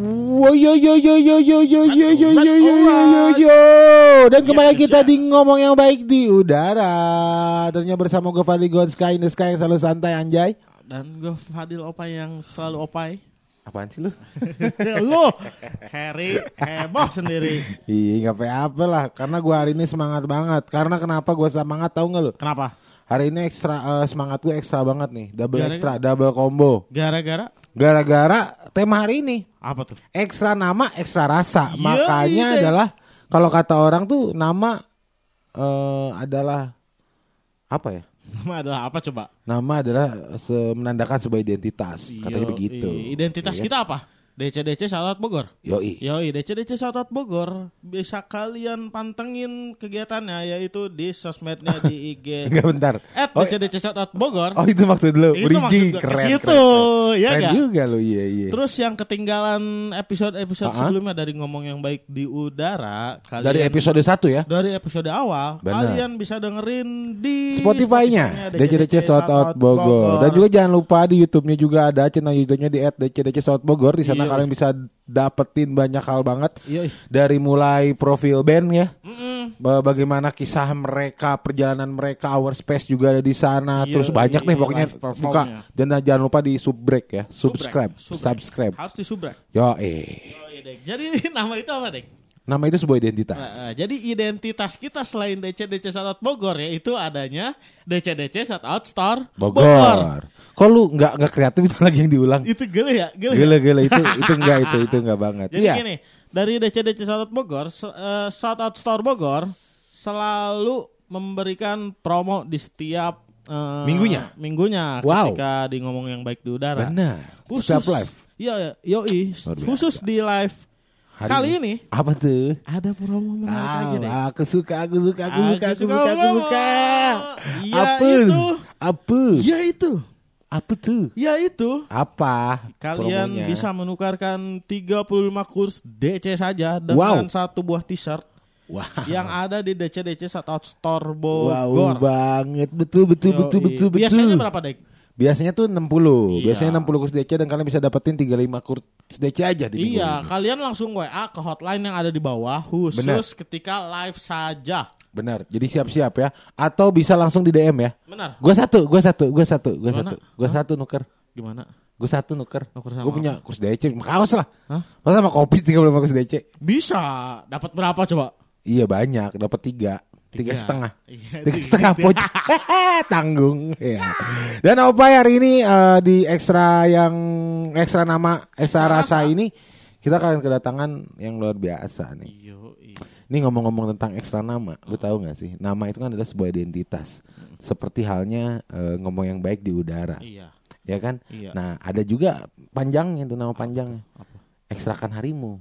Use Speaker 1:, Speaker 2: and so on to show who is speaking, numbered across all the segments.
Speaker 1: Wo yo yo yo yo yo yo yo yo yo yo yo yo dan kembali kita di ngomong yang baik di udara tentunya bersama gue Fadli God Sky in the Sky yang selalu santai anjay
Speaker 2: Dan gue Fadil Opai yang selalu opai.
Speaker 1: apaan sih lu
Speaker 2: Lu Harry heboh sendiri.
Speaker 1: iya nggak apa lah karena gue hari ini semangat banget karena kenapa gue semangat tahu nggak lu
Speaker 2: Kenapa?
Speaker 1: hari ini ekstra eh, semangat gue ekstra banget nih double ekstra double combo
Speaker 2: Gara-gara
Speaker 1: gara-gara tema hari ini
Speaker 2: apa tuh?
Speaker 1: ekstra nama ekstra rasa
Speaker 2: Yoi,
Speaker 1: makanya
Speaker 2: deh.
Speaker 1: adalah kalau kata orang tuh nama eh, adalah apa ya
Speaker 2: Nama adalah apa coba?
Speaker 1: nama adalah se- menandakan sebuah identitas katanya
Speaker 2: Yo,
Speaker 1: begitu
Speaker 2: i- Identitas
Speaker 1: Iya kan?
Speaker 2: kita apa? DCDC Shoutout Bogor.
Speaker 1: yoi
Speaker 2: Yoi, DCDC Shoutout Bogor. Bisa kalian pantengin kegiatannya yaitu di sosmednya di IG.
Speaker 1: enggak bentar
Speaker 2: At
Speaker 1: oh,
Speaker 2: DCDC Shoutout Bogor.
Speaker 1: oh itu maksud lu
Speaker 2: Itu
Speaker 1: bridging
Speaker 2: maksud gua, ke
Speaker 1: keren
Speaker 2: situ,
Speaker 1: keren,
Speaker 2: ya
Speaker 1: keren juga lu iya iya
Speaker 2: Terus yang ketinggalan episode-episode
Speaker 1: Ah, ah.
Speaker 2: sebelumnya dari ngomong yang baik di udara, kalian
Speaker 1: dari episode 1 ya
Speaker 2: dari episode awal
Speaker 1: Benar.
Speaker 2: kalian bisa dengerin di
Speaker 1: Spotify-nya DCDC Shoutout Bogor. Dan juga jangan lupa di YouTube-nya juga ada channel YouTube-nya di @DCDC Shoutout Bogor. Di sana. Kalian bisa dapetin banyak hal banget.
Speaker 2: Yoi.
Speaker 1: Dari mulai profil band ya.
Speaker 2: Mm-mm.
Speaker 1: Ba- Bagaimana kisah mereka, perjalanan mereka, our space juga ada di sana.
Speaker 2: Iya,
Speaker 1: Terus banyak nih
Speaker 2: iya,
Speaker 1: pokoknya buka. Dan jangan lupa di subbreak ya, subscribe,
Speaker 2: Subrek.
Speaker 1: subscribe.
Speaker 2: harus di subrek
Speaker 1: Yo eh.
Speaker 2: Iya, Dek. jadi nama itu apa dek
Speaker 1: Nama itu sebuah identitas.
Speaker 2: Nah, eh, jadi identitas kita selain DCDC Shoutout Bogor yaitu adanya DCDC Shoutout Store
Speaker 1: Bogor. Kok lu nggak nggak kreatif itu lagi yang diulang?
Speaker 2: itu gele ya gele, ya?
Speaker 1: Gila gila itu itu enggak itu itu enggak banget.
Speaker 2: Jadi
Speaker 1: Iya.
Speaker 2: gini, dari DCDC Shoutout Bogor, se- eh, Shoutout Store Bogor selalu memberikan promo di setiap eh,
Speaker 1: Minggunya?
Speaker 2: Minggunya
Speaker 1: Wow.
Speaker 2: ketika di ngomong yang baik di udara.
Speaker 1: Benar.
Speaker 2: Khusus
Speaker 1: Setiap live.
Speaker 2: Iya, iya, yoi, khusus di live
Speaker 1: Hari
Speaker 2: kali ini
Speaker 1: Apa tuh?
Speaker 2: ada promo menarik lagi deh.
Speaker 1: Ah, aku suka, aku suka, aku
Speaker 2: Aku
Speaker 1: suka, aku
Speaker 2: suka
Speaker 1: aku suka.
Speaker 2: Iya,
Speaker 1: Apa?
Speaker 2: itu.
Speaker 1: Apa?
Speaker 2: Ya itu,
Speaker 1: Apa tuh?
Speaker 2: ya itu.
Speaker 1: Apa?
Speaker 2: Kalian
Speaker 1: promonya?
Speaker 2: bisa menukarkan 35 kurs DC saja dengan
Speaker 1: Wow.
Speaker 2: satu buah t-shirt
Speaker 1: Wah.
Speaker 2: yang ada di DCDC Shoutout Store
Speaker 1: Wow
Speaker 2: Bogor.
Speaker 1: banget. Betul, betul, betul,
Speaker 2: Yoi.
Speaker 1: betul, betul.
Speaker 2: Biasanya berapa dek?
Speaker 1: Biasanya tuh 60.
Speaker 2: Iya.
Speaker 1: Biasanya 60 kurs DC dan kalian bisa dapetin 35 kurs DC aja di minggu
Speaker 2: Iya,
Speaker 1: ini.
Speaker 2: kalian langsung WA ke hotline yang ada di bawah khusus
Speaker 1: Benar.
Speaker 2: ketika live saja.
Speaker 1: Benar. Jadi siap-siap ya. Atau bisa langsung di DM ya.
Speaker 2: Benar.
Speaker 1: Gue satu, gue satu, gue satu, gue
Speaker 2: Gimana?
Speaker 1: satu, gue satu nuker.
Speaker 2: Gimana?
Speaker 1: Gue satu nuker.
Speaker 2: Nuker
Speaker 1: Gue punya kurs DC, kaos lah.
Speaker 2: Hah?
Speaker 1: Masa sama kopi 35 kurs DC?
Speaker 2: Bisa. Dapat berapa coba?
Speaker 1: Iya banyak, dapat tiga, tiga, setengah,
Speaker 2: Iya,
Speaker 1: tiga setengah poch, tanggung. Ya. Dan apa hari ini eh, di ekstra yang ekstra nama ekstra,
Speaker 2: Ekstra
Speaker 1: rasa, ini kita akan kedatangan yang luar biasa nih.
Speaker 2: Iyo, iyo.
Speaker 1: Ini ngomong-ngomong tentang ekstra nama, lu tahu nggak sih? Nama itu kan adalah sebuah identitas. Seperti halnya eh, ngomong yang baik di udara,
Speaker 2: Iya.
Speaker 1: ya kan?
Speaker 2: Iya.
Speaker 1: Nah, ada juga panjangnya itu nama panjangnya.
Speaker 2: Apa?
Speaker 1: Ekstrakan harimu.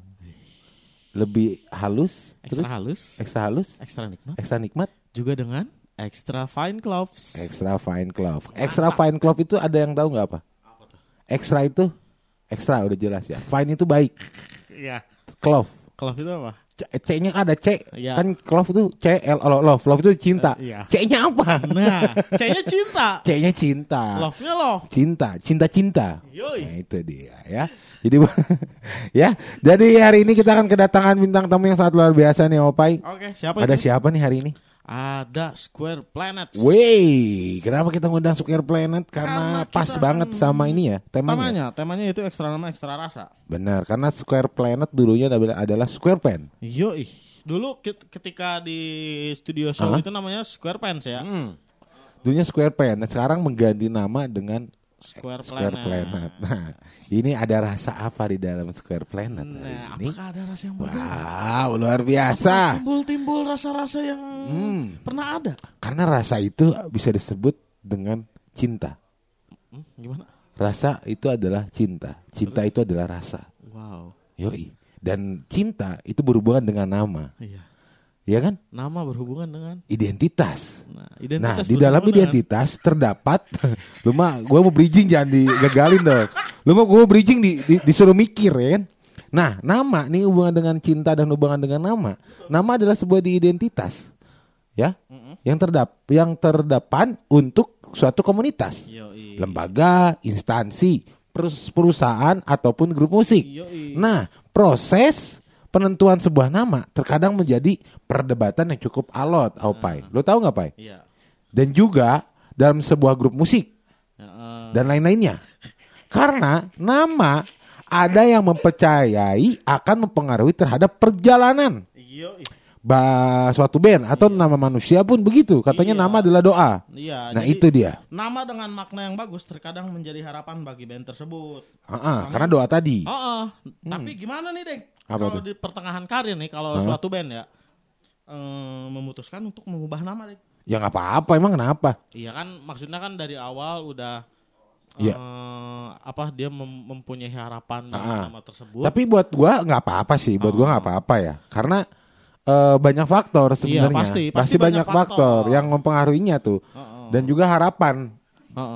Speaker 1: Lebih halus,
Speaker 2: Ekstra
Speaker 1: terus
Speaker 2: halus,
Speaker 1: ekstra halus,
Speaker 2: ekstra nikmat,
Speaker 1: ekstra nikmat.
Speaker 2: juga dengan extra fine gloves.
Speaker 1: Extra fine cloth. Extra fine cloth itu ada yang tahu nggak apa? Extra itu extra udah jelas ya. Fine itu baik.
Speaker 2: Iya.
Speaker 1: Cloth.
Speaker 2: Glove itu apa?
Speaker 1: C-nya kan ada C.
Speaker 2: Iya.
Speaker 1: Kan cloth itu C L O love. Love itu cinta.
Speaker 2: Iya.
Speaker 1: C-nya apa?
Speaker 2: Nah, C-nya cinta.
Speaker 1: C-nya cinta.
Speaker 2: Love-nya love.
Speaker 1: Cinta, cinta-cinta. Nah, itu dia ya. Jadi ya, jadi hari ini kita akan kedatangan bintang tamu yang sangat luar biasa nih Opai.
Speaker 2: Oke, siapa
Speaker 1: Ada
Speaker 2: itu?
Speaker 1: siapa nih hari ini?
Speaker 2: Ada Square Planet.
Speaker 1: Wey, kenapa kita ngundang Square Planet? Karena,
Speaker 2: Karena
Speaker 1: pas banget sama ini ya temanya.
Speaker 2: Temanya, temanya itu ekstra nama ekstra rasa.
Speaker 1: Benar, karena Square Planet dulunya adalah, adalah Square Pen.
Speaker 2: Yoi. Dulu kit- ketika di studio show
Speaker 1: Hah?
Speaker 2: itu namanya Square Pants ya.
Speaker 1: Hmm. Dulunya Square Pen, nah, sekarang mengganti nama dengan
Speaker 2: Square,
Speaker 1: Square
Speaker 2: Planet.
Speaker 1: Planet. Nah, ini ada rasa apa di dalam Square Planet hari
Speaker 2: Nah,
Speaker 1: ini?
Speaker 2: apakah ada rasa yang berbeda?
Speaker 1: Wow, luar biasa.
Speaker 2: Timbul-timbul rasa-rasa yang
Speaker 1: Hmm.
Speaker 2: pernah ada.
Speaker 1: Karena rasa itu bisa disebut dengan cinta.
Speaker 2: Hmm, gimana?
Speaker 1: Rasa itu adalah cinta. Cinta itu adalah rasa.
Speaker 2: Wow.
Speaker 1: Yoi. Dan cinta itu berhubungan dengan nama.
Speaker 2: Iya.
Speaker 1: Ya kan?
Speaker 2: Nama berhubungan dengan
Speaker 1: Identitas.
Speaker 2: nah,
Speaker 1: Nah,
Speaker 2: identitas.
Speaker 1: di dalam
Speaker 2: berhubungan dengan-
Speaker 1: identitas terdapat lu mah gua mau bridging jangan digagalin dong. Lu mah gua mau bridging di, di- disuruh mikir ya kan. Nah, nama nih hubungan dengan cinta dan hubungan dengan nama. Nama adalah sebuah di identitas. Ya. Yang terdap yang terdepan untuk suatu komunitas.
Speaker 2: Yoi.
Speaker 1: Lembaga, instansi, perus- perusahaan ataupun grup musik.
Speaker 2: Yoi.
Speaker 1: Nah, proses penentuan sebuah nama terkadang menjadi perdebatan yang cukup alot, Aupai. Lo tahu nggak, Pai?
Speaker 2: Iya.
Speaker 1: Dan juga dalam sebuah grup musik dan lain-lainnya. Karena nama ada yang mempercayai akan mempengaruhi terhadap perjalanan
Speaker 2: Yoi.
Speaker 1: bah suatu band atau nama manusia pun begitu. Katanya
Speaker 2: Iya.
Speaker 1: nama adalah doa.
Speaker 2: Iya.
Speaker 1: Nah,
Speaker 2: jadi
Speaker 1: itu dia.
Speaker 2: Nama dengan makna yang bagus terkadang menjadi harapan bagi band tersebut.
Speaker 1: Ah, ah, karena doa tadi.
Speaker 2: Oh, tapi gimana nih, Dek?
Speaker 1: Hmm. Apa
Speaker 2: Kalau di pertengahan karir nih, kalau
Speaker 1: Hah?
Speaker 2: suatu band ya eh, memutuskan untuk mengubah nama, Dek.
Speaker 1: Ya nggak apa-apa, emang kenapa?
Speaker 2: Iya kan, maksudnya kan dari awal udah
Speaker 1: Iya.
Speaker 2: eh, apa dia mem- mempunyai harapan
Speaker 1: Ah.
Speaker 2: nama tersebut.
Speaker 1: Tapi buat gua nggak apa-apa sih, buat gua nggak apa-apa ya. Karena eh, banyak faktor sebenarnya.
Speaker 2: Iya, pasti. Pasti
Speaker 1: banyak
Speaker 2: banyak
Speaker 1: faktor.
Speaker 2: faktor.
Speaker 1: yang mempengaruhinya tuh.
Speaker 2: Heeh.
Speaker 1: Dan juga harapan.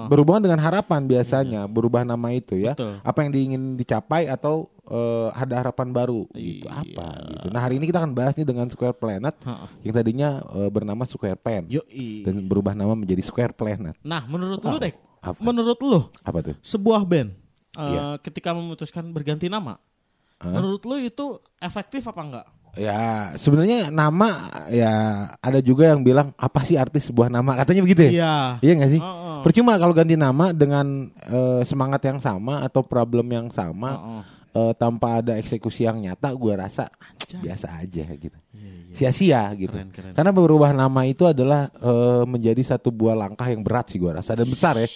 Speaker 1: Berhubungan dengan harapan biasanya berubah nama itu ya.
Speaker 2: Betul.
Speaker 1: Apa yang diingin dicapai atau eh, ada harapan baru gitu.
Speaker 2: Iya.
Speaker 1: Apa gitu. Nah, hari ini kita akan bahas nih dengan Square Planet
Speaker 2: Heeh.
Speaker 1: yang tadinya eh, bernama Square Pen
Speaker 2: Yoi.
Speaker 1: dan berubah nama menjadi Square Planet.
Speaker 2: Nah, menurut
Speaker 1: Wow.
Speaker 2: lu, Dek,
Speaker 1: Apa?
Speaker 2: menurut lu
Speaker 1: Apa tuh?
Speaker 2: sebuah band eh,
Speaker 1: Iya.
Speaker 2: ketika memutuskan berganti nama,
Speaker 1: Hah?
Speaker 2: menurut lu itu efektif apa enggak?
Speaker 1: Ya, sebenarnya nama ya ada juga yang bilang apa sih arti sebuah nama? Katanya begitu ya?
Speaker 2: Iya.
Speaker 1: Iya nggak sih? Percuma kalau ganti nama dengan eh, semangat yang sama atau problem yang sama
Speaker 2: Heeh.
Speaker 1: eh, tanpa ada eksekusi yang nyata, gua rasa
Speaker 2: Anjay.
Speaker 1: biasa aja gitu.
Speaker 2: Iya, iya.
Speaker 1: Sia-sia gitu.
Speaker 2: Keren, keren.
Speaker 1: Karena berubah nama itu adalah eh, menjadi satu buah langkah yang berat sih gua rasa dan besar ya.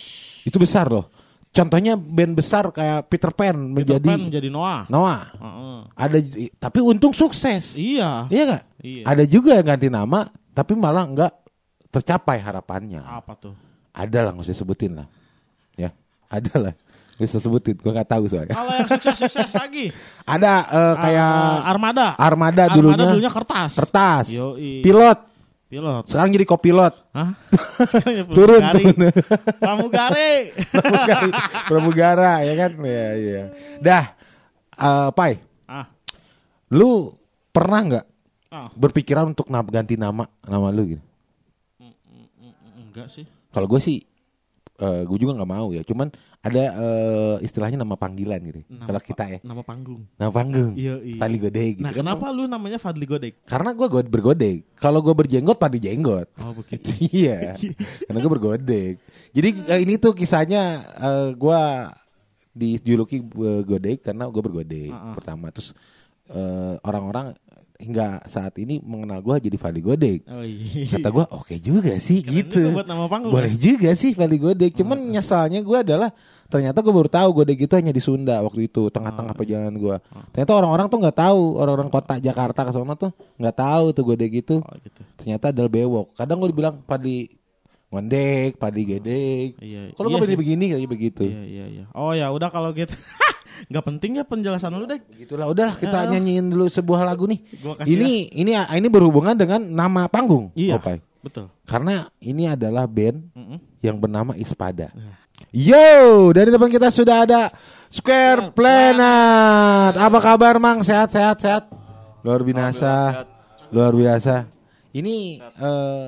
Speaker 1: Itu besar loh. Contohnya band besar kayak Peter Pan
Speaker 2: Peter
Speaker 1: menjadi
Speaker 2: Pan menjadi Noah.
Speaker 1: Noah.
Speaker 2: Heeh.
Speaker 1: Ada tapi untung sukses.
Speaker 2: Iya.
Speaker 1: Iya gak?
Speaker 2: Iya.
Speaker 1: Ada juga yang ganti nama tapi malah nggak tercapai harapannya.
Speaker 2: Apa tuh?
Speaker 1: Ada lah nggak usah sebutin lah. Ya, ada lah. Usah sebutin, gua nggak tahu soalnya.
Speaker 2: Kalau yang sukses-sukses lagi,
Speaker 1: Ada eh, kayak
Speaker 2: Ah, Armada.
Speaker 1: Armada dulunya,
Speaker 2: dulunya kertas.
Speaker 1: kertas,
Speaker 2: Yoi.
Speaker 1: pilot,
Speaker 2: Pilot.
Speaker 1: sekarang jadi kopilot,
Speaker 2: Hah?
Speaker 1: Turun turun,
Speaker 2: Pramugari.
Speaker 1: pramugari, pramugara ya kan, ya ya. Dah, eh, Pai,
Speaker 2: ah.
Speaker 1: lu pernah nggak
Speaker 2: Ah.
Speaker 1: berpikiran untuk ganti nama nama lu gitu?
Speaker 2: Enggak sih.
Speaker 1: Kalau gue sih, eh gue juga nggak mau ya. Cuman ada eh, istilahnya nama panggilan gitu. Kalau kita ya,
Speaker 2: Nama panggung.
Speaker 1: nama panggung.
Speaker 2: Iya, iya.
Speaker 1: Fadli Godek gitu.
Speaker 2: Nah,
Speaker 1: kan.
Speaker 2: kenapa lu namanya Fadli Godek?
Speaker 1: Karena gue gue bergodek. Kalau gue berjenggot, Fadli jenggot.
Speaker 2: Oh, begitu.
Speaker 1: iya, karena gue bergodek. Jadi eh, ini tuh kisahnya eh, gue dijuluki eh, godek karena gue bergodek
Speaker 2: Ah, ah.
Speaker 1: pertama. Terus eh, orang-orang hingga saat ini mengenal gue jadi Fadli Godek.
Speaker 2: Oh iya.
Speaker 1: Kata gue oke juga sih
Speaker 2: Keren
Speaker 1: gitu.
Speaker 2: buat nama panggung,
Speaker 1: Boleh
Speaker 2: kan?
Speaker 1: juga sih Fadli Godek. Cuman nyesalnya gue adalah ternyata gue baru tahu Godek itu hanya di Sunda waktu itu tengah-tengah perjalanan gue. Ternyata orang-orang tuh nggak tahu orang-orang kota Jakarta ke sana tuh nggak tahu tuh Godek itu.
Speaker 2: Oh, gitu.
Speaker 1: Ternyata adalah bewok. Kadang gue dibilang Fadli ngondek, Fadli gedek.
Speaker 2: Iya.
Speaker 1: Kalau
Speaker 2: iya
Speaker 1: begini begini kayak begitu.
Speaker 2: Iya, iya, iya. Oh ya, udah kalau gitu. Nggak penting ya penjelasan lu, Dek.
Speaker 1: Begitulah udahlah kita
Speaker 2: Ya.
Speaker 1: nyanyiin dulu sebuah lagu nih.
Speaker 2: Gua kasih
Speaker 1: Ini ini ini berhubungan dengan nama panggung.
Speaker 2: Iya.
Speaker 1: Opai.
Speaker 2: Betul.
Speaker 1: Karena ini adalah band
Speaker 2: Mm-mm.
Speaker 1: yang bernama Ispada.
Speaker 2: Nah.
Speaker 1: Yo, dari depan kita sudah ada Square Planet. Apa kabar, Mang? Sehat, sehat, sehat. Luar biasa, luar biasa. Ini eh,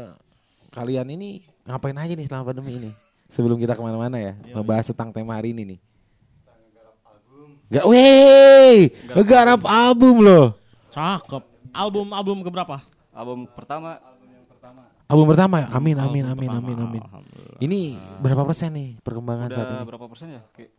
Speaker 1: kalian ini ngapain aja nih selama pandemi ini? Sebelum kita ke mana-mana ya, ngebahas tentang tema hari ini nih. Gak, weh, ngegarap album loh.
Speaker 2: Cakep. Album album keberapa?
Speaker 3: Album pertama
Speaker 1: Album pertama, ya? amin, amin, amin, amin, amin. Ini berapa persen nih perkembangan saat
Speaker 3: udah
Speaker 1: ini?
Speaker 3: berapa persen ya? Kayak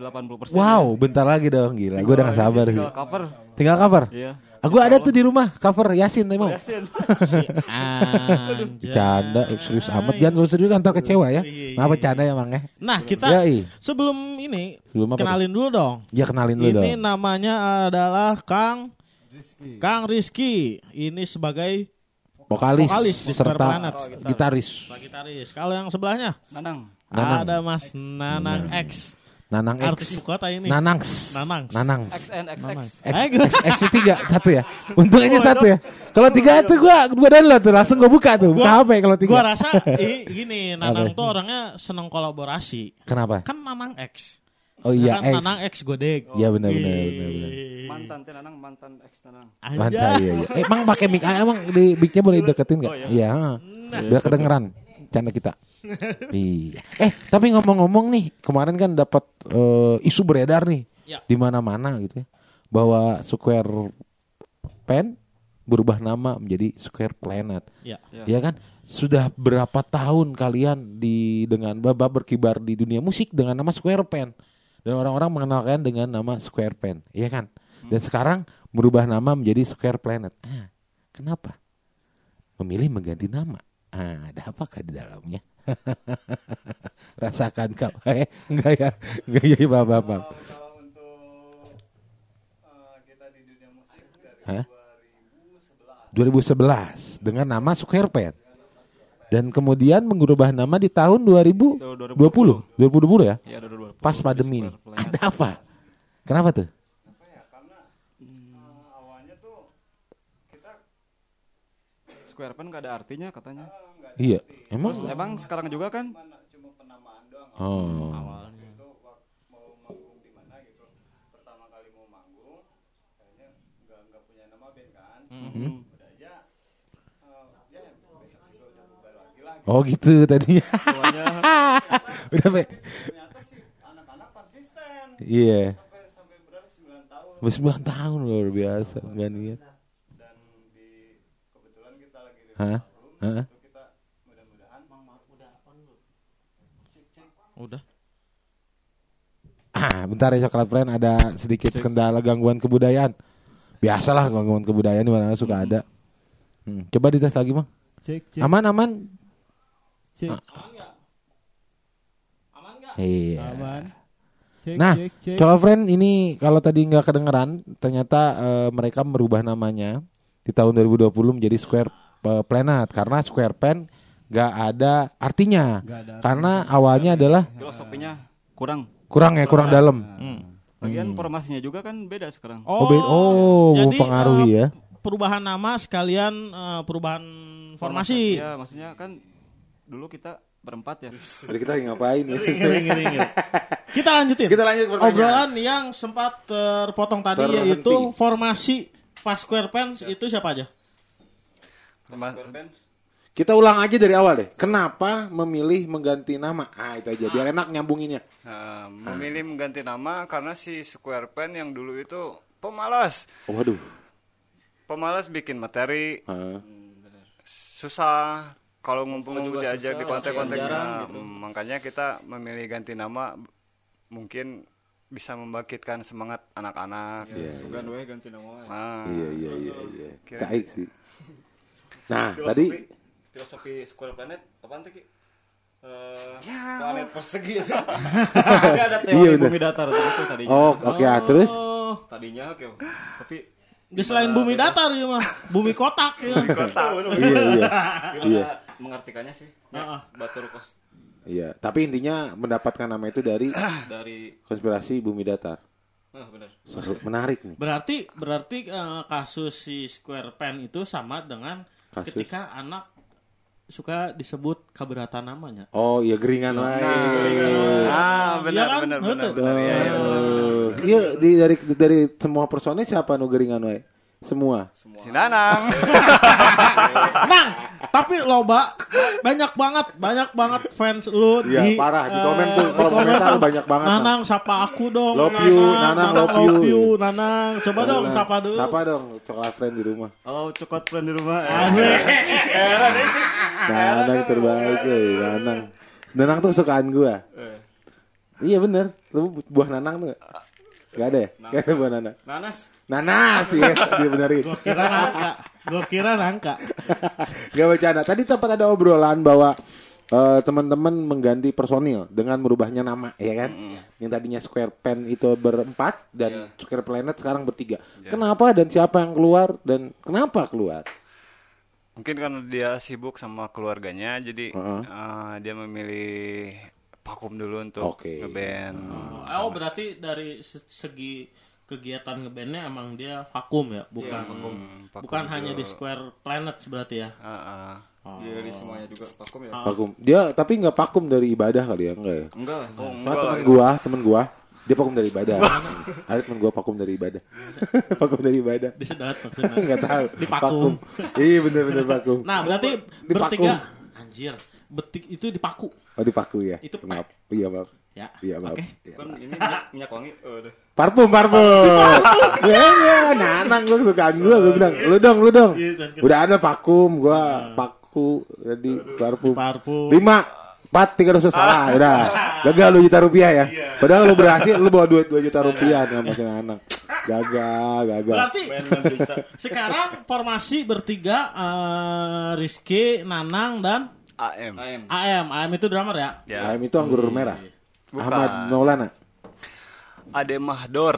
Speaker 3: 80 persen.
Speaker 1: Wow, bentar lagi dong gila. Gue udah gak sabar sih.
Speaker 3: Tinggal cover.
Speaker 1: Tinggal cover.
Speaker 3: Iya.
Speaker 1: Aku ada tuh di rumah cover Yasin emang.
Speaker 3: Yasin.
Speaker 2: Anjay.
Speaker 1: Bercanda, eh, serius amat. Jangan terus serius ntar kecewa ya.
Speaker 2: Iya, iya,
Speaker 1: Maaf
Speaker 2: iya.
Speaker 1: bercanda ya Mang ya.
Speaker 2: Nah, kita
Speaker 1: Yoi.
Speaker 2: sebelum ini
Speaker 1: Sebelum
Speaker 2: kenalin dulu dong.
Speaker 1: Ya kenalin dulu
Speaker 2: Ini
Speaker 1: dong.
Speaker 2: namanya adalah Kang Kang Rizky. Ini sebagai
Speaker 1: Vokalis,
Speaker 2: vokalis
Speaker 1: serta gitaris.
Speaker 2: gitaris. Kalau yang sebelahnya
Speaker 3: Nanang.
Speaker 1: Nanang.
Speaker 2: ada Mas Nanang X.
Speaker 1: Nanang
Speaker 2: Artis
Speaker 1: X.
Speaker 2: ibu kota ini.
Speaker 1: Nanangs.
Speaker 2: Nanangs.
Speaker 1: Nanangs.
Speaker 3: XNXX.
Speaker 2: Nanang.
Speaker 1: X,
Speaker 2: Eh,
Speaker 1: X, X itu tiga satu ya. Untung aja satu ya. Kalau tiga itu gua gua download tuh langsung gua buka tuh. Buka HP kalau tiga.
Speaker 2: Gua rasa i- gini, Nanang tuh orangnya seneng kolaborasi.
Speaker 1: Kenapa?
Speaker 2: Kan Nanang X.
Speaker 1: Oh iya
Speaker 2: kan
Speaker 1: X.
Speaker 2: Nanang X Godek.
Speaker 1: Iya benar benar benar.
Speaker 3: Mantan teh Nanang, mantan ex Nanang.
Speaker 1: Mantap iya iya. Eh, emang pakai mic ah, emang di mic-nya boleh deketin enggak?
Speaker 3: Oh, iya.
Speaker 1: Iya. ha. Biar kedengeran. Canda kita. iya. Eh, tapi ngomong-ngomong nih, kemarin kan dapat eh, isu beredar nih
Speaker 2: Ya.
Speaker 1: di mana-mana gitu ya, bahwa Square Pen berubah nama menjadi Square Planet.
Speaker 2: Ya.
Speaker 1: Ya kan? Sudah berapa tahun kalian di dengan babak berkibar di dunia musik dengan nama Square Pen dan orang-orang mengenal kalian dengan nama Square Pen, ya kan? Dan sekarang berubah nama menjadi Square Planet. Ah, kenapa? Memilih mengganti nama. Ah, ada apakah di dalamnya? Rasakan kau. Eh, enggak ya. Enggak ya, Bapak-bapak.
Speaker 3: Kalau untuk eh, kita di dunia musik dari
Speaker 1: Hah? 2011 dengan nama Square Pen. Dan kemudian mengubah nama di tahun 2020. 2020 ya?
Speaker 3: ya ada dua
Speaker 1: Pas pandemi nih. Ada apa? Kenapa tuh?
Speaker 3: awalnya tuh kita Square Pen gak ada artinya katanya.
Speaker 1: Iya. Emang?
Speaker 3: Terus emang sekarang juga kan
Speaker 1: Oh. Oh gitu tadinya. Udah Pe. Iya. Sampai 9 tahun luar biasa enggak niat. Hah? Hah?
Speaker 2: Udah.
Speaker 1: Ah, bentar ya coklat plan ada sedikit kendala gangguan kebudayaan. Biasalah gangguan kebudayaan di mana suka ada. Hmm, coba dites lagi, Bang.
Speaker 2: Cek,
Speaker 1: Aman aman.
Speaker 2: cek.
Speaker 1: Iya.
Speaker 2: Aman. Cek,
Speaker 1: Nah,
Speaker 2: cek, cek.
Speaker 1: Coklat friend ini kalau tadi nggak kedengeran, ternyata eh, mereka merubah namanya di tahun 2020 menjadi Square eh, Planet karena Square Pen nggak ada artinya. karena awalnya adalah
Speaker 3: filosofinya kurang.
Speaker 1: kurang ya, kurang dalam.
Speaker 3: Lagian formasinya juga kan beda sekarang.
Speaker 1: Oh, be- oh,
Speaker 2: jadi,
Speaker 1: mempengaruhi
Speaker 2: eh,
Speaker 1: ya.
Speaker 2: Perubahan nama sekalian eh, perubahan formasi.
Speaker 3: Ya, maksudnya kan dulu kita berempat ya.
Speaker 1: Jadi kita ngapain ya?
Speaker 2: Kita lanjutin.
Speaker 1: Kita lanjut pertanyaan.
Speaker 2: Obrolan yang sempat terpotong tadi
Speaker 1: Terhenti.
Speaker 2: yaitu formasi pas Square Pants itu siapa aja?
Speaker 1: Kita ulang aja dari awal deh. Kenapa memilih mengganti nama? Ah, itu aja biar enak nyambunginnya.
Speaker 4: Nah, memilih mengganti nama karena si Square Pen yang dulu itu pemalas.
Speaker 1: Waduh.
Speaker 4: Pemalas bikin materi,
Speaker 1: Ah.
Speaker 4: susah kalau ngumpul
Speaker 3: juga
Speaker 4: diajak
Speaker 3: susah,
Speaker 4: di kontak-kontak. Nah,
Speaker 3: gitu.
Speaker 4: mm, makanya kita memilih ganti nama mungkin bisa membangkitkan semangat anak-anak.
Speaker 1: Iya,
Speaker 3: Sugan we ganti nama. we.
Speaker 4: Nah,
Speaker 1: Iya, iya, iya, iya. Saik sih. Nah, tadi
Speaker 3: filosofi Square Planet apaan tuh Ki? Eh,
Speaker 4: Ya.
Speaker 3: planet persegi. Tapi ada teori
Speaker 1: Iya,
Speaker 3: bumi datar itu tadinya.
Speaker 1: Oh, oke ah, terus
Speaker 2: Oh,
Speaker 3: Tadinya oke. Tapi
Speaker 2: di selain bumi datar ya mah, bumi kotak ya.
Speaker 1: iya iya.
Speaker 3: gimana
Speaker 1: Iya.
Speaker 3: mengartikannya sih?
Speaker 2: Heeh.
Speaker 3: Ya, Batur kos
Speaker 1: Iya, tapi intinya mendapatkan nama itu dari
Speaker 3: dari
Speaker 1: konspirasi bumi datar.
Speaker 3: ah benar.
Speaker 1: Seru, menarik nih.
Speaker 2: Berarti berarti eh, kasus si Square Pen itu sama dengan
Speaker 1: Kasus?
Speaker 2: ketika anak suka disebut keberatan namanya.
Speaker 1: Oh, iya geringan wae.
Speaker 4: Ah, benar
Speaker 2: Iya kan?
Speaker 4: benar benar benar. Iya, iya, benar, benar.
Speaker 1: Oh, Iya, dari dari semua personil siapa nu geringan wae? Semua.
Speaker 4: Si Nanang.
Speaker 2: Nang, tapi loba banyak banget, banyak banget fans lu
Speaker 1: Iya,
Speaker 2: di
Speaker 1: parah. Di
Speaker 2: eh,
Speaker 1: komen tuh,
Speaker 2: di
Speaker 1: kalau
Speaker 2: komen
Speaker 1: komentar
Speaker 2: tuh,
Speaker 1: banyak banget, Nang.
Speaker 2: Nanang, sapa aku dong.
Speaker 1: Love you, Nanang, love you.
Speaker 2: Nanang. Coba dong, sapa dulu.
Speaker 1: Siapa dong coklat friend di rumah?
Speaker 3: Oh, coklat friend di rumah. Eh.
Speaker 2: Asik.
Speaker 1: Nanang terbaik, eh, Nanang. Nanang tuh kesukaan gua. Iya bener, lu bu- buah nanang tuh gak? Ada ya? Gak ada buah nanang.
Speaker 3: Nanas.
Speaker 1: Nanas ya, dia benerin.
Speaker 2: Kira nangka. Gua kira nangka.
Speaker 1: Gak bercanda. Tadi tempat ada obrolan bahwa eh, teman-teman mengganti personil dengan merubahnya nama, ya kan? Yang tadinya Square Pen itu berempat dan Square Planet sekarang bertiga. Kenapa dan siapa yang keluar dan kenapa keluar?
Speaker 4: Mungkin karena dia sibuk sama keluarganya, jadi
Speaker 1: Heeh.
Speaker 4: eh, dia memilih vakum dulu untuk
Speaker 1: Oke.
Speaker 4: ngeband.
Speaker 2: Oh, berarti dari se- segi kegiatan ngebandnya emang dia vakum ya, bukan
Speaker 4: vakum
Speaker 2: bukan hanya di Square Planet berarti ya.
Speaker 4: Heeh.
Speaker 3: Jadi semuanya juga vakum ya.
Speaker 1: Vakum. Dia tapi nggak vakum dari ibadah kali ya, enggak ya?
Speaker 3: Enggak.
Speaker 4: Oh,
Speaker 1: Nah,
Speaker 4: enggak
Speaker 1: temen
Speaker 4: lah.
Speaker 1: gua, temen gua, dia vakum dari ibadah. Ada temen gua vakum dari ibadah. vakum dari ibadah.
Speaker 2: Disedot maksudnya.
Speaker 1: Enggak tahu.
Speaker 2: Divakum.
Speaker 1: Iya bener-bener vakum.
Speaker 2: Nah, berarti bertiga anjir. Betik itu dipaku.
Speaker 1: Oh dipaku ya.
Speaker 2: Itu
Speaker 1: maaf. Iya maaf.
Speaker 2: Ya.
Speaker 1: Iya maaf.
Speaker 2: Oke.
Speaker 1: Iya,
Speaker 3: Kan
Speaker 1: maaf.
Speaker 3: ini minyak, minyak wangi. Oh, udah.
Speaker 1: Parfum, parfum. ya, ya, nanang gue kesukaan gue, gue bilang, lu dong, lu dong.
Speaker 2: Iya, kan.
Speaker 1: Udah ada vakum, gua paku, jadi parfum.
Speaker 2: Parfum.
Speaker 1: Lima, empat, tiga dosa salah, udah. Gagal lu juta rupiah ya. Padahal lu berhasil, lu bawa duit dua juta rupiah sama si nanang. Gagal, gagal.
Speaker 2: Berarti sekarang formasi bertiga eh, Rizky, Nanang dan
Speaker 4: AM.
Speaker 3: AM.
Speaker 2: AM. AM itu drummer ya?
Speaker 4: Ya.
Speaker 1: AM itu anggur merah.
Speaker 4: Bukan.
Speaker 1: Ahmad Maulana.
Speaker 4: Ade Mahdor.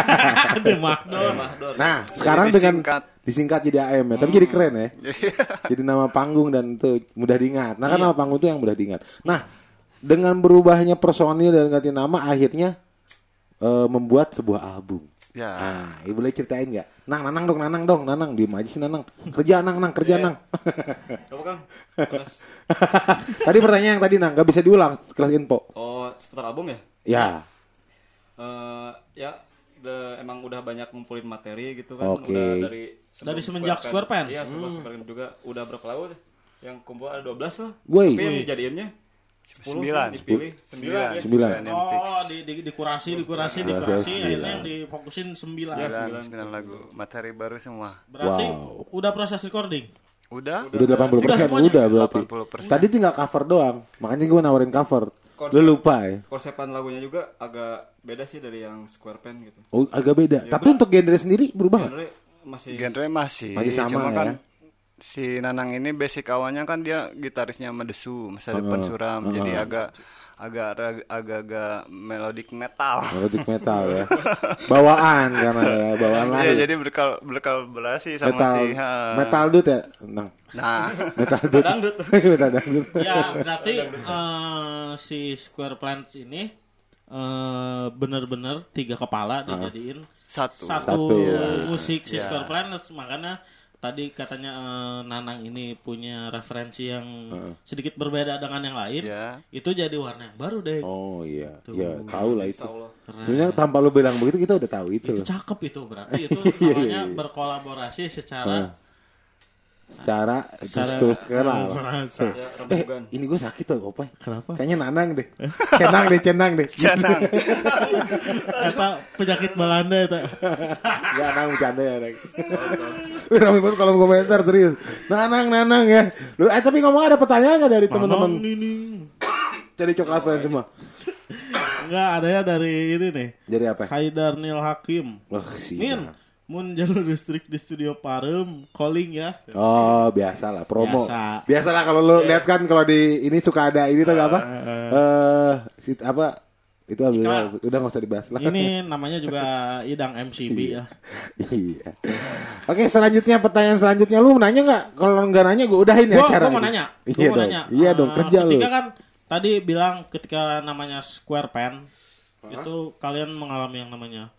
Speaker 2: Ada Mahdor.
Speaker 1: Nah, sekarang
Speaker 4: Jadi
Speaker 1: dengan
Speaker 4: disingkat.
Speaker 1: disingkat jadi AM ya, tapi jadi keren ya. jadi nama panggung dan itu mudah diingat. Nah, kan nama panggung itu yang mudah diingat. Nah, dengan berubahnya personil dan ganti nama akhirnya eh, membuat sebuah album.
Speaker 4: ya.
Speaker 1: Nah, ibu boleh ceritain nggak? Nang, nanang dong, nanang dong, nanang. Diem aja sih nanang. Kerja nang, nang, kerja nang.
Speaker 3: Apa Kang? Terus
Speaker 1: tadi pertanyaan yang tadi nang, nggak bisa diulang kelas info.
Speaker 3: oh seputar album ya?
Speaker 1: Ya,
Speaker 3: Eh ya the- emang udah banyak ngumpulin materi gitu kan
Speaker 1: Oke.
Speaker 3: udah dari
Speaker 2: Dari semenjak Square Pants?
Speaker 3: Iya, sebelum Square Pants juga udah berapa laut yang kumpul ada 12 lah.
Speaker 1: Woi.
Speaker 3: Tapi yang dijadiinnya 10
Speaker 4: Sembilan.
Speaker 3: dipilih 9
Speaker 4: Sembilan.
Speaker 3: ya.
Speaker 1: Sembilan.
Speaker 4: fix.
Speaker 2: Oh, di, di, dikurasi, dikurasi, dikurasi, akhirnya yang difokusin sembilan.
Speaker 3: Iya,
Speaker 4: Sembilan,
Speaker 3: sembilan.
Speaker 4: sembilan lagu. Materi baru semua.
Speaker 2: Berarti
Speaker 1: Wow.
Speaker 2: udah proses recording.
Speaker 4: Udah?
Speaker 1: udah 80 persen,
Speaker 2: semuanya?
Speaker 1: udah berarti.
Speaker 4: 80%.
Speaker 1: Tadi tinggal cover doang, makanya gue nawarin cover.
Speaker 3: Konsep.
Speaker 1: Lu lupa ya?
Speaker 3: Konsepan lagunya juga agak beda sih dari yang Square Pen gitu.
Speaker 1: Oh, agak beda. Tapi untuk genre sendiri berubah?
Speaker 3: Genre masih
Speaker 4: Genre masih.
Speaker 1: Masih sama
Speaker 4: Cuma
Speaker 1: ya?
Speaker 4: kan si Nanang ini basic awalnya kan dia gitarisnya Medesu, masa depan suram. Jadi agak agak agak-agak melodic metal.
Speaker 1: Melodic metal ya. Bawaan karena ya, bawaan
Speaker 4: Iya,
Speaker 1: lain.
Speaker 4: jadi berkal berkolaborasi sama
Speaker 1: metal
Speaker 4: si ha.
Speaker 1: metal dude ya. Nah,
Speaker 4: Nah,
Speaker 1: metal dude.
Speaker 3: dangdut.
Speaker 1: metal dangdut.
Speaker 2: Ya, berarti eh, si Square Plants ini eh bener-bener tiga kepala dijadiin
Speaker 4: satu.
Speaker 2: satu,
Speaker 1: Satu, ya.
Speaker 2: musik si
Speaker 4: Ya.
Speaker 2: Square Plants makanya tadi katanya eh, Nanang ini punya referensi yang sedikit berbeda dengan yang lain.
Speaker 4: Ya.
Speaker 2: Itu jadi warna yang baru deh.
Speaker 1: Oh iya, ya tahu lah itu. Sebenarnya tanpa lu bilang begitu kita udah tahu itu
Speaker 2: itu
Speaker 1: loh.
Speaker 2: cakep itu berarti itu
Speaker 1: Iya,
Speaker 2: namanya
Speaker 1: iya, iya.
Speaker 2: berkolaborasi secara
Speaker 1: Secara
Speaker 2: Secara-.
Speaker 3: Ya,
Speaker 1: Eh, ini gue sakit tuh, Opai.
Speaker 2: Kenapa?
Speaker 1: Kayaknya nanang deh. Cenang deh, cenang deh.
Speaker 4: Canang.
Speaker 2: Eta penyakit Belanda eta.
Speaker 1: Gak nang bercanda ya. Wih, Rame banget kalau komentar serius. Nanang, nanang ya. Lu, eh tapi ngomong ada pertanyaan nggak dari teman-teman?
Speaker 2: Nanang.
Speaker 1: Dari coklat friend semua.
Speaker 2: Enggak, ada ya dari ini nih.
Speaker 1: Dari apa?
Speaker 2: Haidar Nil Hakim.
Speaker 1: Wah, sih.
Speaker 2: Mun jalur listrik di studio Parem, calling ya.
Speaker 1: Oh, biasa lah promo.
Speaker 2: Biasa.
Speaker 1: Biasa lah kalau lu lihat kan kalau di ini suka ada ini tuh apa? Eh, si apa? Itu alhamdulillah udah nggak usah dibahas lah.
Speaker 2: Ini namanya juga Idang MCB ya.
Speaker 1: iya. Oke, selanjutnya pertanyaan selanjutnya lu nanya nggak? Kalau nggak nanya gue udahin ya
Speaker 2: Gua,
Speaker 1: acara.
Speaker 2: gua mau nanya. Gua
Speaker 1: Iya
Speaker 2: mau
Speaker 1: dong.
Speaker 2: nanya.
Speaker 1: Iya dong
Speaker 2: Eh,
Speaker 1: kerja lu.
Speaker 2: Ketika kan tadi bilang ketika namanya Square Pen itu kalian mengalami yang namanya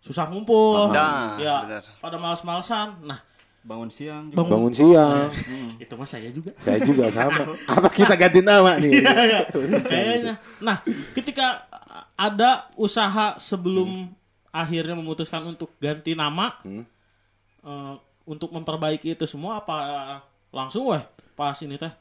Speaker 2: susah ngumpul.
Speaker 4: Nah,
Speaker 2: ya,
Speaker 4: benar.
Speaker 2: pada males-malesan. Nah,
Speaker 3: Bangun siang juga.
Speaker 2: bangun,
Speaker 1: Bangun siang.
Speaker 2: itu mah saya juga.
Speaker 1: Saya juga sama. Apa kita ganti nama nih?
Speaker 2: Iya, iya. Kayaknya. Nah, ketika ada usaha sebelum akhirnya memutuskan untuk ganti nama
Speaker 1: Hmm.
Speaker 2: eh, untuk memperbaiki itu semua apa langsung weh pas ini teh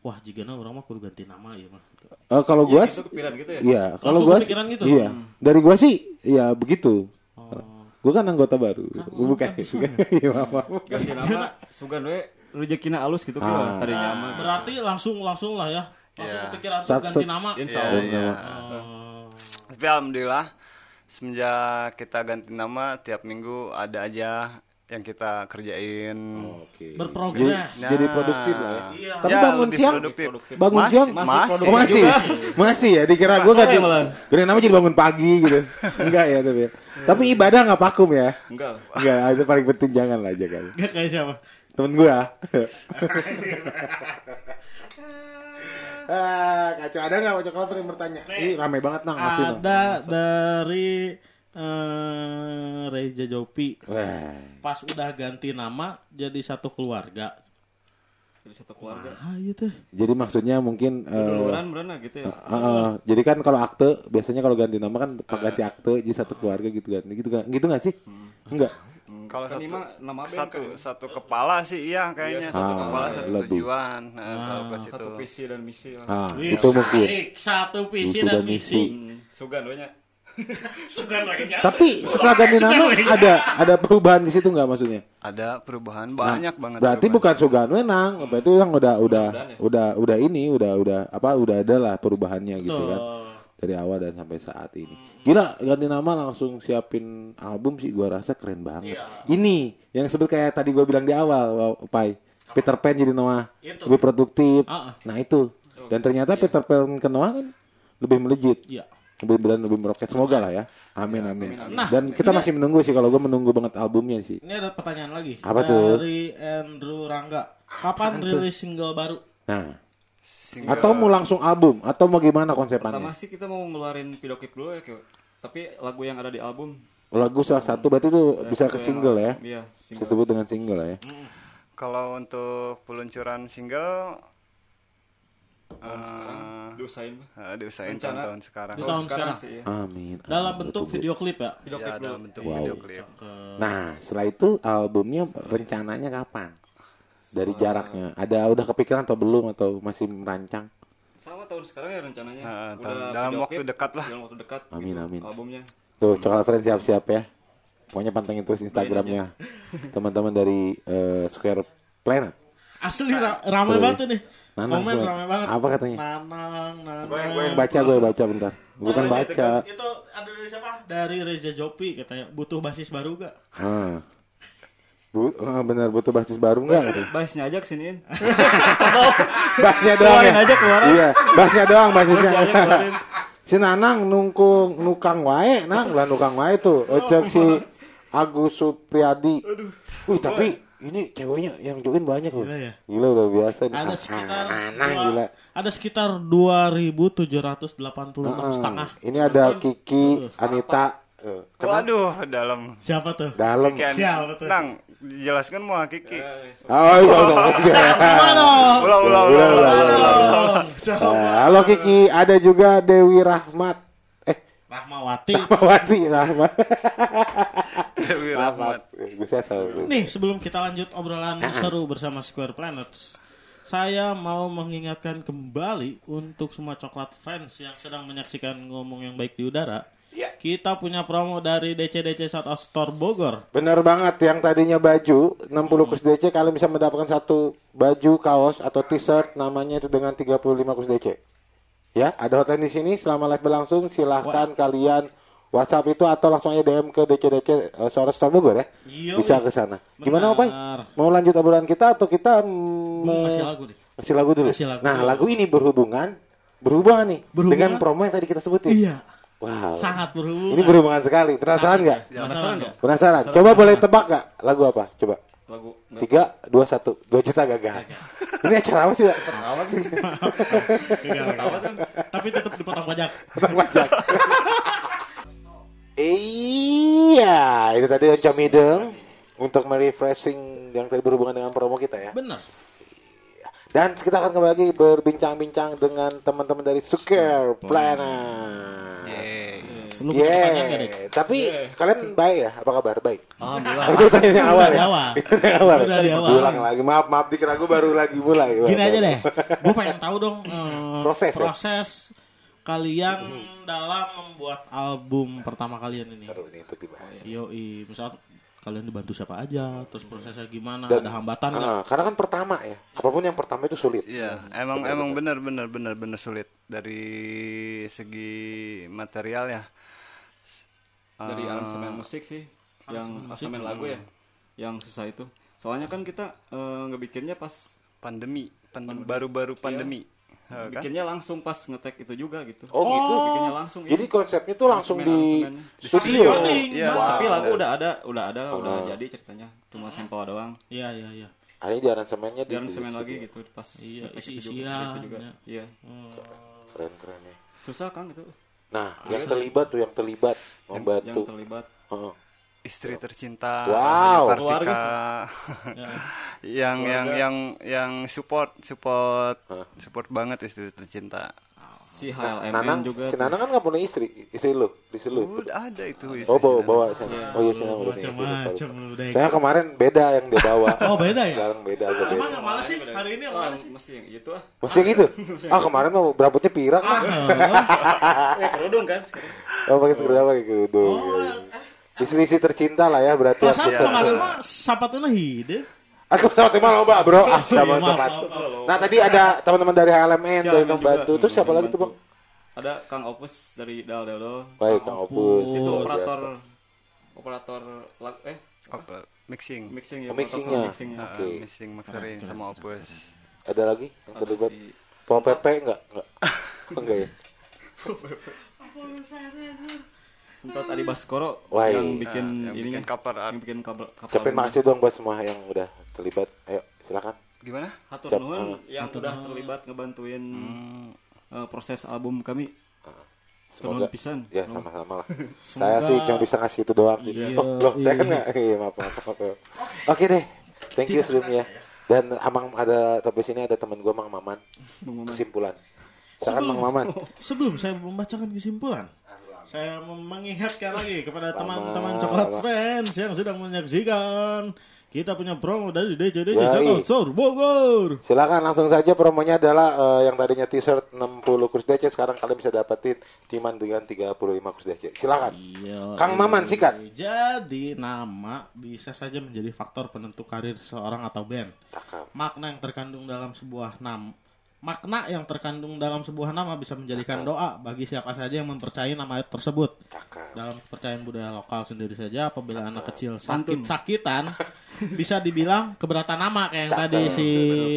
Speaker 2: wah jika orang mah kudu ganti nama ya mah.
Speaker 1: Eh, kalau gua
Speaker 3: Itu kepikiran gitu ya.
Speaker 1: Iya, kalau gua
Speaker 2: kepikiran gitu?
Speaker 1: Iya. Dari gua sih ya begitu.
Speaker 2: Oh.
Speaker 1: Gua kan anggota baru. bukan. bukan. Iya, maaf, maaf.
Speaker 3: Ganti nama sugan we rezekina alus gitu
Speaker 1: Ah.
Speaker 3: kan tadinya mah.
Speaker 2: Berarti langsung langsung lah ya. Langsung
Speaker 4: Iya.
Speaker 2: kepikiran untuk ganti nama.
Speaker 3: Insya
Speaker 4: Iya,
Speaker 3: Allah.
Speaker 4: iya.
Speaker 2: Oh.
Speaker 4: Tapi alhamdulillah semenjak kita ganti nama tiap minggu ada aja yang kita kerjain.
Speaker 1: Oke.
Speaker 2: Berprogres.
Speaker 1: Jadi, jadi produktif lah ya.
Speaker 2: Iya.
Speaker 1: Tapi
Speaker 4: Ya,
Speaker 1: bangun siang,
Speaker 4: produktif.
Speaker 1: bangun
Speaker 4: Masih-
Speaker 1: siang,
Speaker 4: masih
Speaker 3: masih
Speaker 4: produktif
Speaker 1: Oh, masih, masih ya. Dikira gue
Speaker 3: malah.
Speaker 1: ganti nama jadi bangun pagi gitu. Enggak ya tapi. ya. Tapi ibadah nggak vakum ya.
Speaker 3: Enggak.
Speaker 1: Enggak, itu paling penting jangan lah jangan.
Speaker 2: Gak kayak siapa?
Speaker 1: Temen gua. ah, kacau ada nggak wajah kalau yang bertanya? Ih, rame banget Nang.
Speaker 2: Ada dari eh Reja Jopi.
Speaker 1: Wah.
Speaker 2: Pas udah ganti nama jadi satu keluarga.
Speaker 3: Jadi satu keluarga.
Speaker 2: Ah, iya teh.
Speaker 1: Jadi maksudnya mungkin eh,
Speaker 3: Duluran berana gitu ya.
Speaker 1: Uh, uh, jadi kan kalau akte biasanya kalau ganti nama kan pak ganti akte jadi satu keluarga gitu kan gitu kan gitu nggak sih enggak
Speaker 4: Kalau
Speaker 3: Kan
Speaker 4: satu,
Speaker 3: ini mah nama band
Speaker 4: satu,
Speaker 3: kan.
Speaker 4: satu kepala sih iya kayaknya
Speaker 3: Iya,
Speaker 4: satu
Speaker 1: Ah,
Speaker 4: kepala satu
Speaker 1: lebih.
Speaker 4: tujuan. Nah, kalau ke situ.
Speaker 3: Satu visi dan misi lah.
Speaker 1: Ah,
Speaker 2: Wih,
Speaker 1: itu mungkin.
Speaker 2: Satu visi
Speaker 1: Itu
Speaker 2: dan
Speaker 1: dan misi.
Speaker 2: misi.
Speaker 3: Hmm, Sugan doanya.
Speaker 1: Tapi setelah ganti nama ada ada perubahan di situ nggak maksudnya?
Speaker 4: Ada perubahan banyak banget.
Speaker 1: Nah, Berarti
Speaker 4: perubahan.
Speaker 1: bukan Sugano Enang, berarti yang udah udah udah udah ini udah udah apa udah ada lah perubahannya gitu kan dari awal dan sampai saat ini. Gila ganti nama langsung siapin album sih gua rasa keren banget. Ini yang sebut kayak tadi gua bilang di awal, wow, Pai. Peter Pan jadi Noah
Speaker 2: Itu.
Speaker 1: lebih produktif.
Speaker 2: Ah, ah.
Speaker 1: Nah itu. Dan ternyata Peter Pan ke Noah kan lebih melejit.
Speaker 2: Iya.
Speaker 1: Lebih dan lebih meroket semoga lah ya. Amin amin.
Speaker 2: Nah,
Speaker 1: Dan kita masih menunggu sih kalau gua menunggu banget albumnya sih.
Speaker 2: Ini ada pertanyaan lagi.
Speaker 1: Apa tuh?
Speaker 2: Dari Andrew Rangga. Kapan rilis single baru?
Speaker 1: Nah,
Speaker 4: Single-
Speaker 1: atau mau langsung album atau mau gimana
Speaker 3: Pertama
Speaker 1: konsepannya?
Speaker 3: sih kita mau ngeluarin video klip dulu ya, Kyo. Tapi lagu yang ada di album
Speaker 1: Lagu salah satu berarti itu bisa ke single ya.
Speaker 3: Iya, single.
Speaker 1: Disebut dengan single ya.
Speaker 4: Kalau untuk peluncuran single
Speaker 3: Tahun sekarang
Speaker 4: eh,
Speaker 3: diusahain.
Speaker 4: Eh, diusahain
Speaker 3: Rencana.
Speaker 4: tahun-tahun sekarang.
Speaker 2: Di tahun sekarang.
Speaker 3: sih ya.
Speaker 1: Amin.
Speaker 2: Dalam
Speaker 1: amin,
Speaker 2: bentuk
Speaker 1: betul,
Speaker 2: video klip ya?
Speaker 3: Video
Speaker 4: Ya,
Speaker 3: klip dulu.
Speaker 4: dalam bentuk
Speaker 1: Wow.
Speaker 4: video klip.
Speaker 1: Nah, setelah itu albumnya rencananya kapan? Dari jaraknya. Ada udah kepikiran atau belum atau masih merancang?
Speaker 3: Sama tahun sekarang ya rencananya.
Speaker 4: Nah,
Speaker 3: Udah
Speaker 4: tahun- dalam waktu
Speaker 3: klip,
Speaker 4: dekat lah.
Speaker 3: Dalam waktu dekat.
Speaker 1: Amin,
Speaker 3: gitu,
Speaker 1: amin.
Speaker 3: Albumnya.
Speaker 1: Tuh, Coklat Friends siap-siap ya. Pokoknya pantengin terus Instagramnya teman-teman dari eh, Square Planet.
Speaker 2: Asli ra ramai banget nih.
Speaker 1: Nanang,
Speaker 2: Komen
Speaker 1: coba.
Speaker 2: ramai banget.
Speaker 1: Apa katanya?
Speaker 2: Nanang, Nanang.
Speaker 1: Gue yang baca, gue baca bentar. Bukan
Speaker 2: Nah,
Speaker 1: baca.
Speaker 2: Itu ada dari siapa? Dari Reza Jopi katanya. Butuh basis baru gak?
Speaker 1: Ah. Bu, ah, benar butuh basis baru enggak? katanya?
Speaker 3: Bassnya aja kesiniin.
Speaker 1: Basnya doang ya.
Speaker 3: Aja, keluarin.
Speaker 1: Iya, basnya doang basisnya. Si Nanang nungkung nukang wae, nang lah nukang wae tuh. Ojek si Agus Supriyadi. Wih, tapi ini ceweknya yang join banyak loh.
Speaker 2: Gila ya?
Speaker 1: Gila udah biasa nih.
Speaker 2: Ada sekitar
Speaker 1: Nanang
Speaker 2: dua-
Speaker 1: gila.
Speaker 2: Ada sekitar 2786
Speaker 1: Ah,
Speaker 2: setengah.
Speaker 1: ini ada Kiki, Anita, eh,
Speaker 4: Waduh, dalam.
Speaker 2: Siapa tuh?
Speaker 1: dalam.
Speaker 2: Siapa tuh?
Speaker 4: Nang, jelaskan mau Kiki.
Speaker 1: Oh iya, iya.
Speaker 4: Ulah, ulah.
Speaker 2: Dong. Coba.
Speaker 1: Eh, halo Kiki, ada juga Dewi Rahmat.
Speaker 2: Rahmawati.
Speaker 1: Mawati Rahmat.
Speaker 4: Dewi Rahmat.
Speaker 2: Nih, sebelum kita lanjut obrolan seru bersama Square Planets, saya mau mengingatkan kembali untuk semua coklat fans yang sedang menyaksikan ngomong yang baik di udara. Kita punya promo dari DC-DC South Out Store Bogor.
Speaker 1: Bener banget yang tadinya baju 60 kus DC kalian bisa mendapatkan satu baju kaos atau t-shirt namanya itu dengan 35 kus DC. Ya, ada hotline di sini selama live berlangsung silahkan kalian WhatsApp itu atau langsung aja DM ke DC-DC uh, South Out Store Bogor ya.
Speaker 2: Yoi.
Speaker 1: Bisa ke sana. Gimana?
Speaker 2: Benar.
Speaker 1: Mau lanjut obrolan kita atau kita mm,
Speaker 2: kasih lagu nih.
Speaker 1: Kasih lagu dulu.
Speaker 2: Kasih lagu
Speaker 1: nah, lagu ini berhubungan berhubungan nih
Speaker 2: Berhubungan?
Speaker 1: dengan promo yang tadi kita sebutin.
Speaker 2: Iya,
Speaker 1: Wow.
Speaker 2: sangat berhubungan.
Speaker 1: Ini berhubungan sekali. Penasaran nggak?
Speaker 2: Penasaran nggak?
Speaker 1: Penasaran? Coba boleh tebak nggak lagu apa? Coba.
Speaker 3: Lagu
Speaker 1: Tiga, dua, satu. Dua juta gagal. Ini acara apa sih, Pak?
Speaker 2: Tapi tetap dipotong pajak.
Speaker 1: Potong pajak. iya, itu tadi Oncom Hideng untuk merefreshing yang tadi berhubungan dengan promo kita ya.
Speaker 2: Bener.
Speaker 1: Dan kita akan kembali berbincang-bincang dengan teman-teman dari Sukir Planet.
Speaker 2: Lu punya pertanyaan nggak, Dek?
Speaker 1: Yeah. Tapi kalian baik ya? Apa kabar? Baik.
Speaker 3: Alhamdulillah.
Speaker 1: Itu tanya yang awal
Speaker 2: Dari
Speaker 1: ya.
Speaker 2: awal.
Speaker 1: Awal.
Speaker 2: Udah dari awal.
Speaker 1: Ulang lagi. Maaf, maaf dikira gue baru lagi mulai.
Speaker 2: Gini aja deh, gue pengen tahu dong eh,
Speaker 1: Proses ya?
Speaker 2: proses kalian dalam membuat album pertama kalian ini.
Speaker 1: Seru nih untuk dibahas.
Speaker 2: Yoi, misal kalian dibantu siapa aja, terus prosesnya gimana,
Speaker 1: Dan-
Speaker 2: ada hambatan nggak?
Speaker 1: Ah, karena kan pertama ya. Apa pun yang pertama itu sulit.
Speaker 4: Iya, emang emang benar benar benar benar sulit dari segi material ya.
Speaker 3: Dari
Speaker 4: Eh,
Speaker 3: aransemen musik sih, yang aransemen lagu ya, yang susah itu. Soalnya kan kita eh, ngebikinnya pas
Speaker 4: pandemi, pandem- baru-baru pandemi. Eh, kan?
Speaker 3: bikinnya langsung pas ngetek itu juga gitu.
Speaker 1: Oh, gitu.
Speaker 3: Bikinnya langsung.
Speaker 1: Jadi
Speaker 3: iya.
Speaker 1: konsepnya tuh langsung di studio.
Speaker 2: Recording.
Speaker 4: Iya.
Speaker 3: Tapi lagu udah ada, udah ada, udah
Speaker 1: Oh.
Speaker 3: jadi ceritanya. Cuma sampel doang.
Speaker 2: Iya iya iya.
Speaker 1: Ah, Ini di aransemennya di,
Speaker 3: aransemen lagi gitu pas
Speaker 2: Iya,
Speaker 3: juga, itu juga.
Speaker 2: ya.
Speaker 3: Iya.
Speaker 1: Keren keren ya.
Speaker 3: Susah kan itu.
Speaker 1: Nah, yang terlibat tuh yang terlibat
Speaker 3: Yang
Speaker 1: membantu.
Speaker 3: terlibat.
Speaker 1: Heeh.
Speaker 4: Istri tercinta,
Speaker 1: Wow.
Speaker 3: Keluarga
Speaker 2: Ya.
Speaker 4: yang yang yang yang support support
Speaker 1: Hah?
Speaker 4: support banget istri tercinta.
Speaker 3: Si HLMN
Speaker 1: Nanang,
Speaker 3: juga
Speaker 1: si Nanang kan nggak punya istri, istri lu, istri lu.
Speaker 4: Udah ada itu.
Speaker 1: Oh bawa
Speaker 4: istri
Speaker 1: bawa
Speaker 4: saya.
Speaker 1: sana. Oh iya sana udah
Speaker 2: Macam-macam deh.
Speaker 1: Saya kemarin beda yang dia bawa.
Speaker 2: Oh, beda ya?
Speaker 1: Sekarang beda agak
Speaker 2: Emang
Speaker 1: beda.
Speaker 2: yang mana sih? Hari ini yang
Speaker 3: Wah,
Speaker 2: mana sih?
Speaker 3: masih yang itu ah
Speaker 1: Masih yang gitu? Ah kemarin mah berambutnya pirang.
Speaker 2: Ah,
Speaker 3: eh kerudung kan sekarang.
Speaker 1: Oh pakai segera pakai kerudung.
Speaker 2: Oh,
Speaker 1: Iya, iya. Istri-istri tercinta lah ya berarti.
Speaker 2: Perasaan kemarin mah sapatuna hide.
Speaker 1: Aku sama tim loba bro. Ah, sama
Speaker 2: Iya,
Speaker 1: tempat. Nah tadi ada teman-teman dari HLMN
Speaker 3: Almen
Speaker 1: membantu.
Speaker 3: juga.
Speaker 1: Terus siapa lagi tuh bang?
Speaker 3: ada Kang Opus dari Dal Deldo
Speaker 1: Baik Kang Opus.
Speaker 3: itu operator operator lag eh
Speaker 4: Apa? Mixing.
Speaker 3: mixing ya
Speaker 1: Oh, mixingnya.
Speaker 3: operator mixingnya
Speaker 4: Ah,
Speaker 1: Oke.
Speaker 4: mixing mastering sama opus.
Speaker 1: Ada lagi yang terlibat?
Speaker 3: si
Speaker 1: Pol PP enggak? Enggak. enggak ya?
Speaker 3: sempat Adi Baskoro
Speaker 1: Wah,
Speaker 3: yang
Speaker 1: iya.
Speaker 3: bikin
Speaker 4: Ah, yang
Speaker 3: ininya
Speaker 4: bikin cover art.
Speaker 3: yang bikin kabel kapal
Speaker 1: Ucapin makasih dong buat semua yang udah terlibat. Ayo silakan.
Speaker 4: Gimana?
Speaker 3: Hatur
Speaker 1: Cap-
Speaker 3: nuhun
Speaker 1: ah.
Speaker 3: yang udah terlibat ngebantuin
Speaker 4: Hmm,
Speaker 3: eh, proses album kami
Speaker 1: Semoga
Speaker 3: Semoga pisan.
Speaker 1: ya sama-sama lah.
Speaker 2: Semoga-
Speaker 1: Saya sih cuma bisa ngasih itu doang.
Speaker 2: Iya,
Speaker 1: oh, loh, saya
Speaker 2: iya.
Speaker 1: kan nggak. Iya, maaf, maaf, maaf. Oke deh. Thank you sebelumnya. Dan Amang ada tapi sini ada teman gua Mang Maman. Kesimpulan. Silakan Mang Maman.
Speaker 2: Sebelum saya membacakan kesimpulan, saya mengingatkan lagi kepada teman-teman Coklat. Friends yang sedang menyaksikan. Kita punya promo dari
Speaker 1: Yoi.
Speaker 2: Satu Store Bogor.
Speaker 1: Silakan langsung saja promonya adalah eh, yang tadinya t-shirt 60 kurs DC sekarang kalian bisa dapetin cuman dengan 35 kurs DC. Silakan.
Speaker 2: Iya.
Speaker 1: Kang Maman sikat.
Speaker 2: Jadi nama bisa saja menjadi faktor penentu karir seorang atau band.
Speaker 1: Cakep.
Speaker 2: Makna yang terkandung dalam sebuah nama makna yang terkandung dalam sebuah nama bisa menjadikan doa bagi siapa saja yang mempercayai nama tersebut.
Speaker 1: Cakep.
Speaker 2: Dalam kepercayaan budaya lokal sendiri saja apabila anak kecil sakit-sakitan bisa dibilang keberatan nama kayak yang
Speaker 1: Cakep.
Speaker 2: tadi si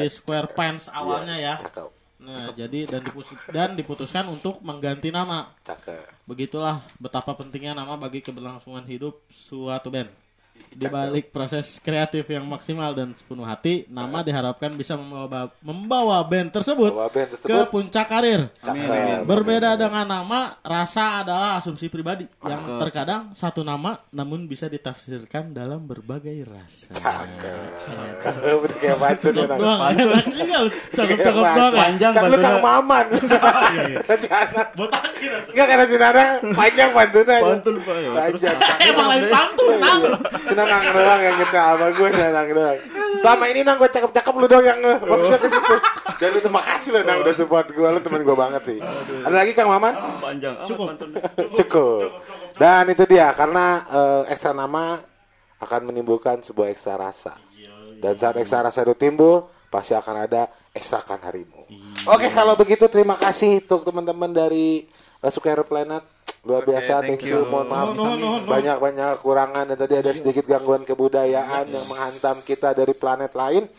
Speaker 2: Square Pants awalnya ya.
Speaker 1: Cakep.
Speaker 2: Nah, jadi dan dipus- dan diputuskan untuk mengganti nama.
Speaker 1: Cakep.
Speaker 2: Begitulah betapa pentingnya nama bagi keberlangsungan hidup suatu band. Di balik proses kreatif yang maksimal dan sepenuh hati, nama diharapkan bisa membawa, membawa band tersebut
Speaker 1: Membawa band
Speaker 2: ke
Speaker 1: tersebut.
Speaker 2: puncak karir.
Speaker 1: Cakep.
Speaker 2: Berbeda dengan nama, rasa adalah asumsi pribadi yang terkadang satu nama namun bisa ditafsirkan dalam berbagai rasa.
Speaker 1: Cakep. Kayak pantun ya. Nang.
Speaker 2: Doang, enak juga lu. Cakep-cakep
Speaker 1: Kayak
Speaker 2: doang ya.
Speaker 3: Panjang
Speaker 1: Kan lu. Kang Maman.
Speaker 2: Iya, iya.
Speaker 1: Kan
Speaker 2: atuh.
Speaker 1: Enggak karena si Nanang panjang pantunnya.
Speaker 3: Pantun, Pak, ya.
Speaker 1: Panjang.
Speaker 2: Emang lain pantun, Nang.
Speaker 1: Si Nanang doang yang kita sama gue Nanang doang. Selama ini Nang gue cakep-cakep lu doang yang nge. Maksudnya ke situ. Dan lu terima kasih lu Nang udah support gue. Lu temen gue banget sih. Ada lagi Kang Maman?
Speaker 3: panjang amat
Speaker 2: Cukup.
Speaker 3: pantunnya.
Speaker 1: Cukup. Dan itu dia karena eh, ekstra nama akan menimbulkan sebuah ekstra rasa. Dan saat ekstra rasa itu timbul, pasti akan ada ekstrakan harimu. Oke, kalau begitu terima kasih untuk teman-teman dari uh, Square Planet. Luar biasa,
Speaker 4: thank
Speaker 1: thank you.
Speaker 4: you.
Speaker 1: Mohon maaf
Speaker 2: No, no, no, no.
Speaker 1: banyak-banyak kekurangan dan tadi ada sedikit gangguan kebudayaan yang menghantam kita dari planet lain.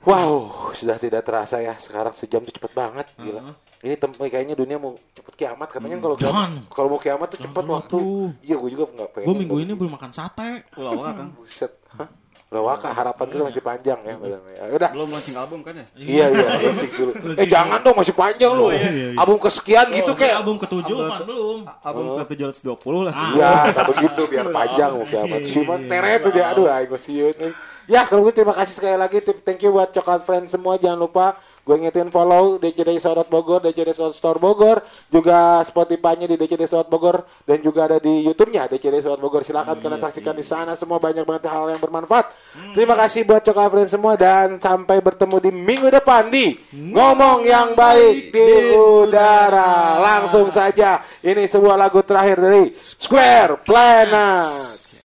Speaker 1: Wow, sudah tidak terasa ya. Sekarang sejam tuh cepet banget, gila. Ini tem- kayaknya dunia mau cepet kiamat katanya kalau kiamat-
Speaker 2: Jangan.
Speaker 1: kalau mau kiamat tuh cepet waktu. Iya, gue juga nggak pengen.
Speaker 2: Gue minggu ini belum makan sate.
Speaker 3: Pulau Kang.
Speaker 1: Buset. Hah? Lawaka harapan kita masih panjang ya. Ya udah.
Speaker 3: Belum launching album kan ya?
Speaker 1: Iya iya, launching dulu. Eh jangan dong masih panjang lu.
Speaker 2: iya, iya.
Speaker 1: Album kesekian gitu kayak.
Speaker 2: Album ketujuh pan belum.
Speaker 3: Album ke 720 lah.
Speaker 1: Iya, tak begitu biar panjang mau kiamat. Cuma tere tuh dia aduh aing siun. Ya, kalau gitu terima kasih sekali lagi. Thank you buat Coklat Friends semua. Jangan lupa gue ingetin follow DCD Sorot Bogor, DCD Sorot Store Bogor, juga Spotify-nya di DCD Sorot Bogor dan juga ada di YouTube-nya DCD Sorot Bogor. Silakan kalian saksikan di sana semua banyak banget hal yang bermanfaat. Terima kasih buat Coklat Friends semua dan sampai bertemu di minggu depan di Ngomong yang baik di udara. Langsung saja ini sebuah lagu terakhir dari Square Planet.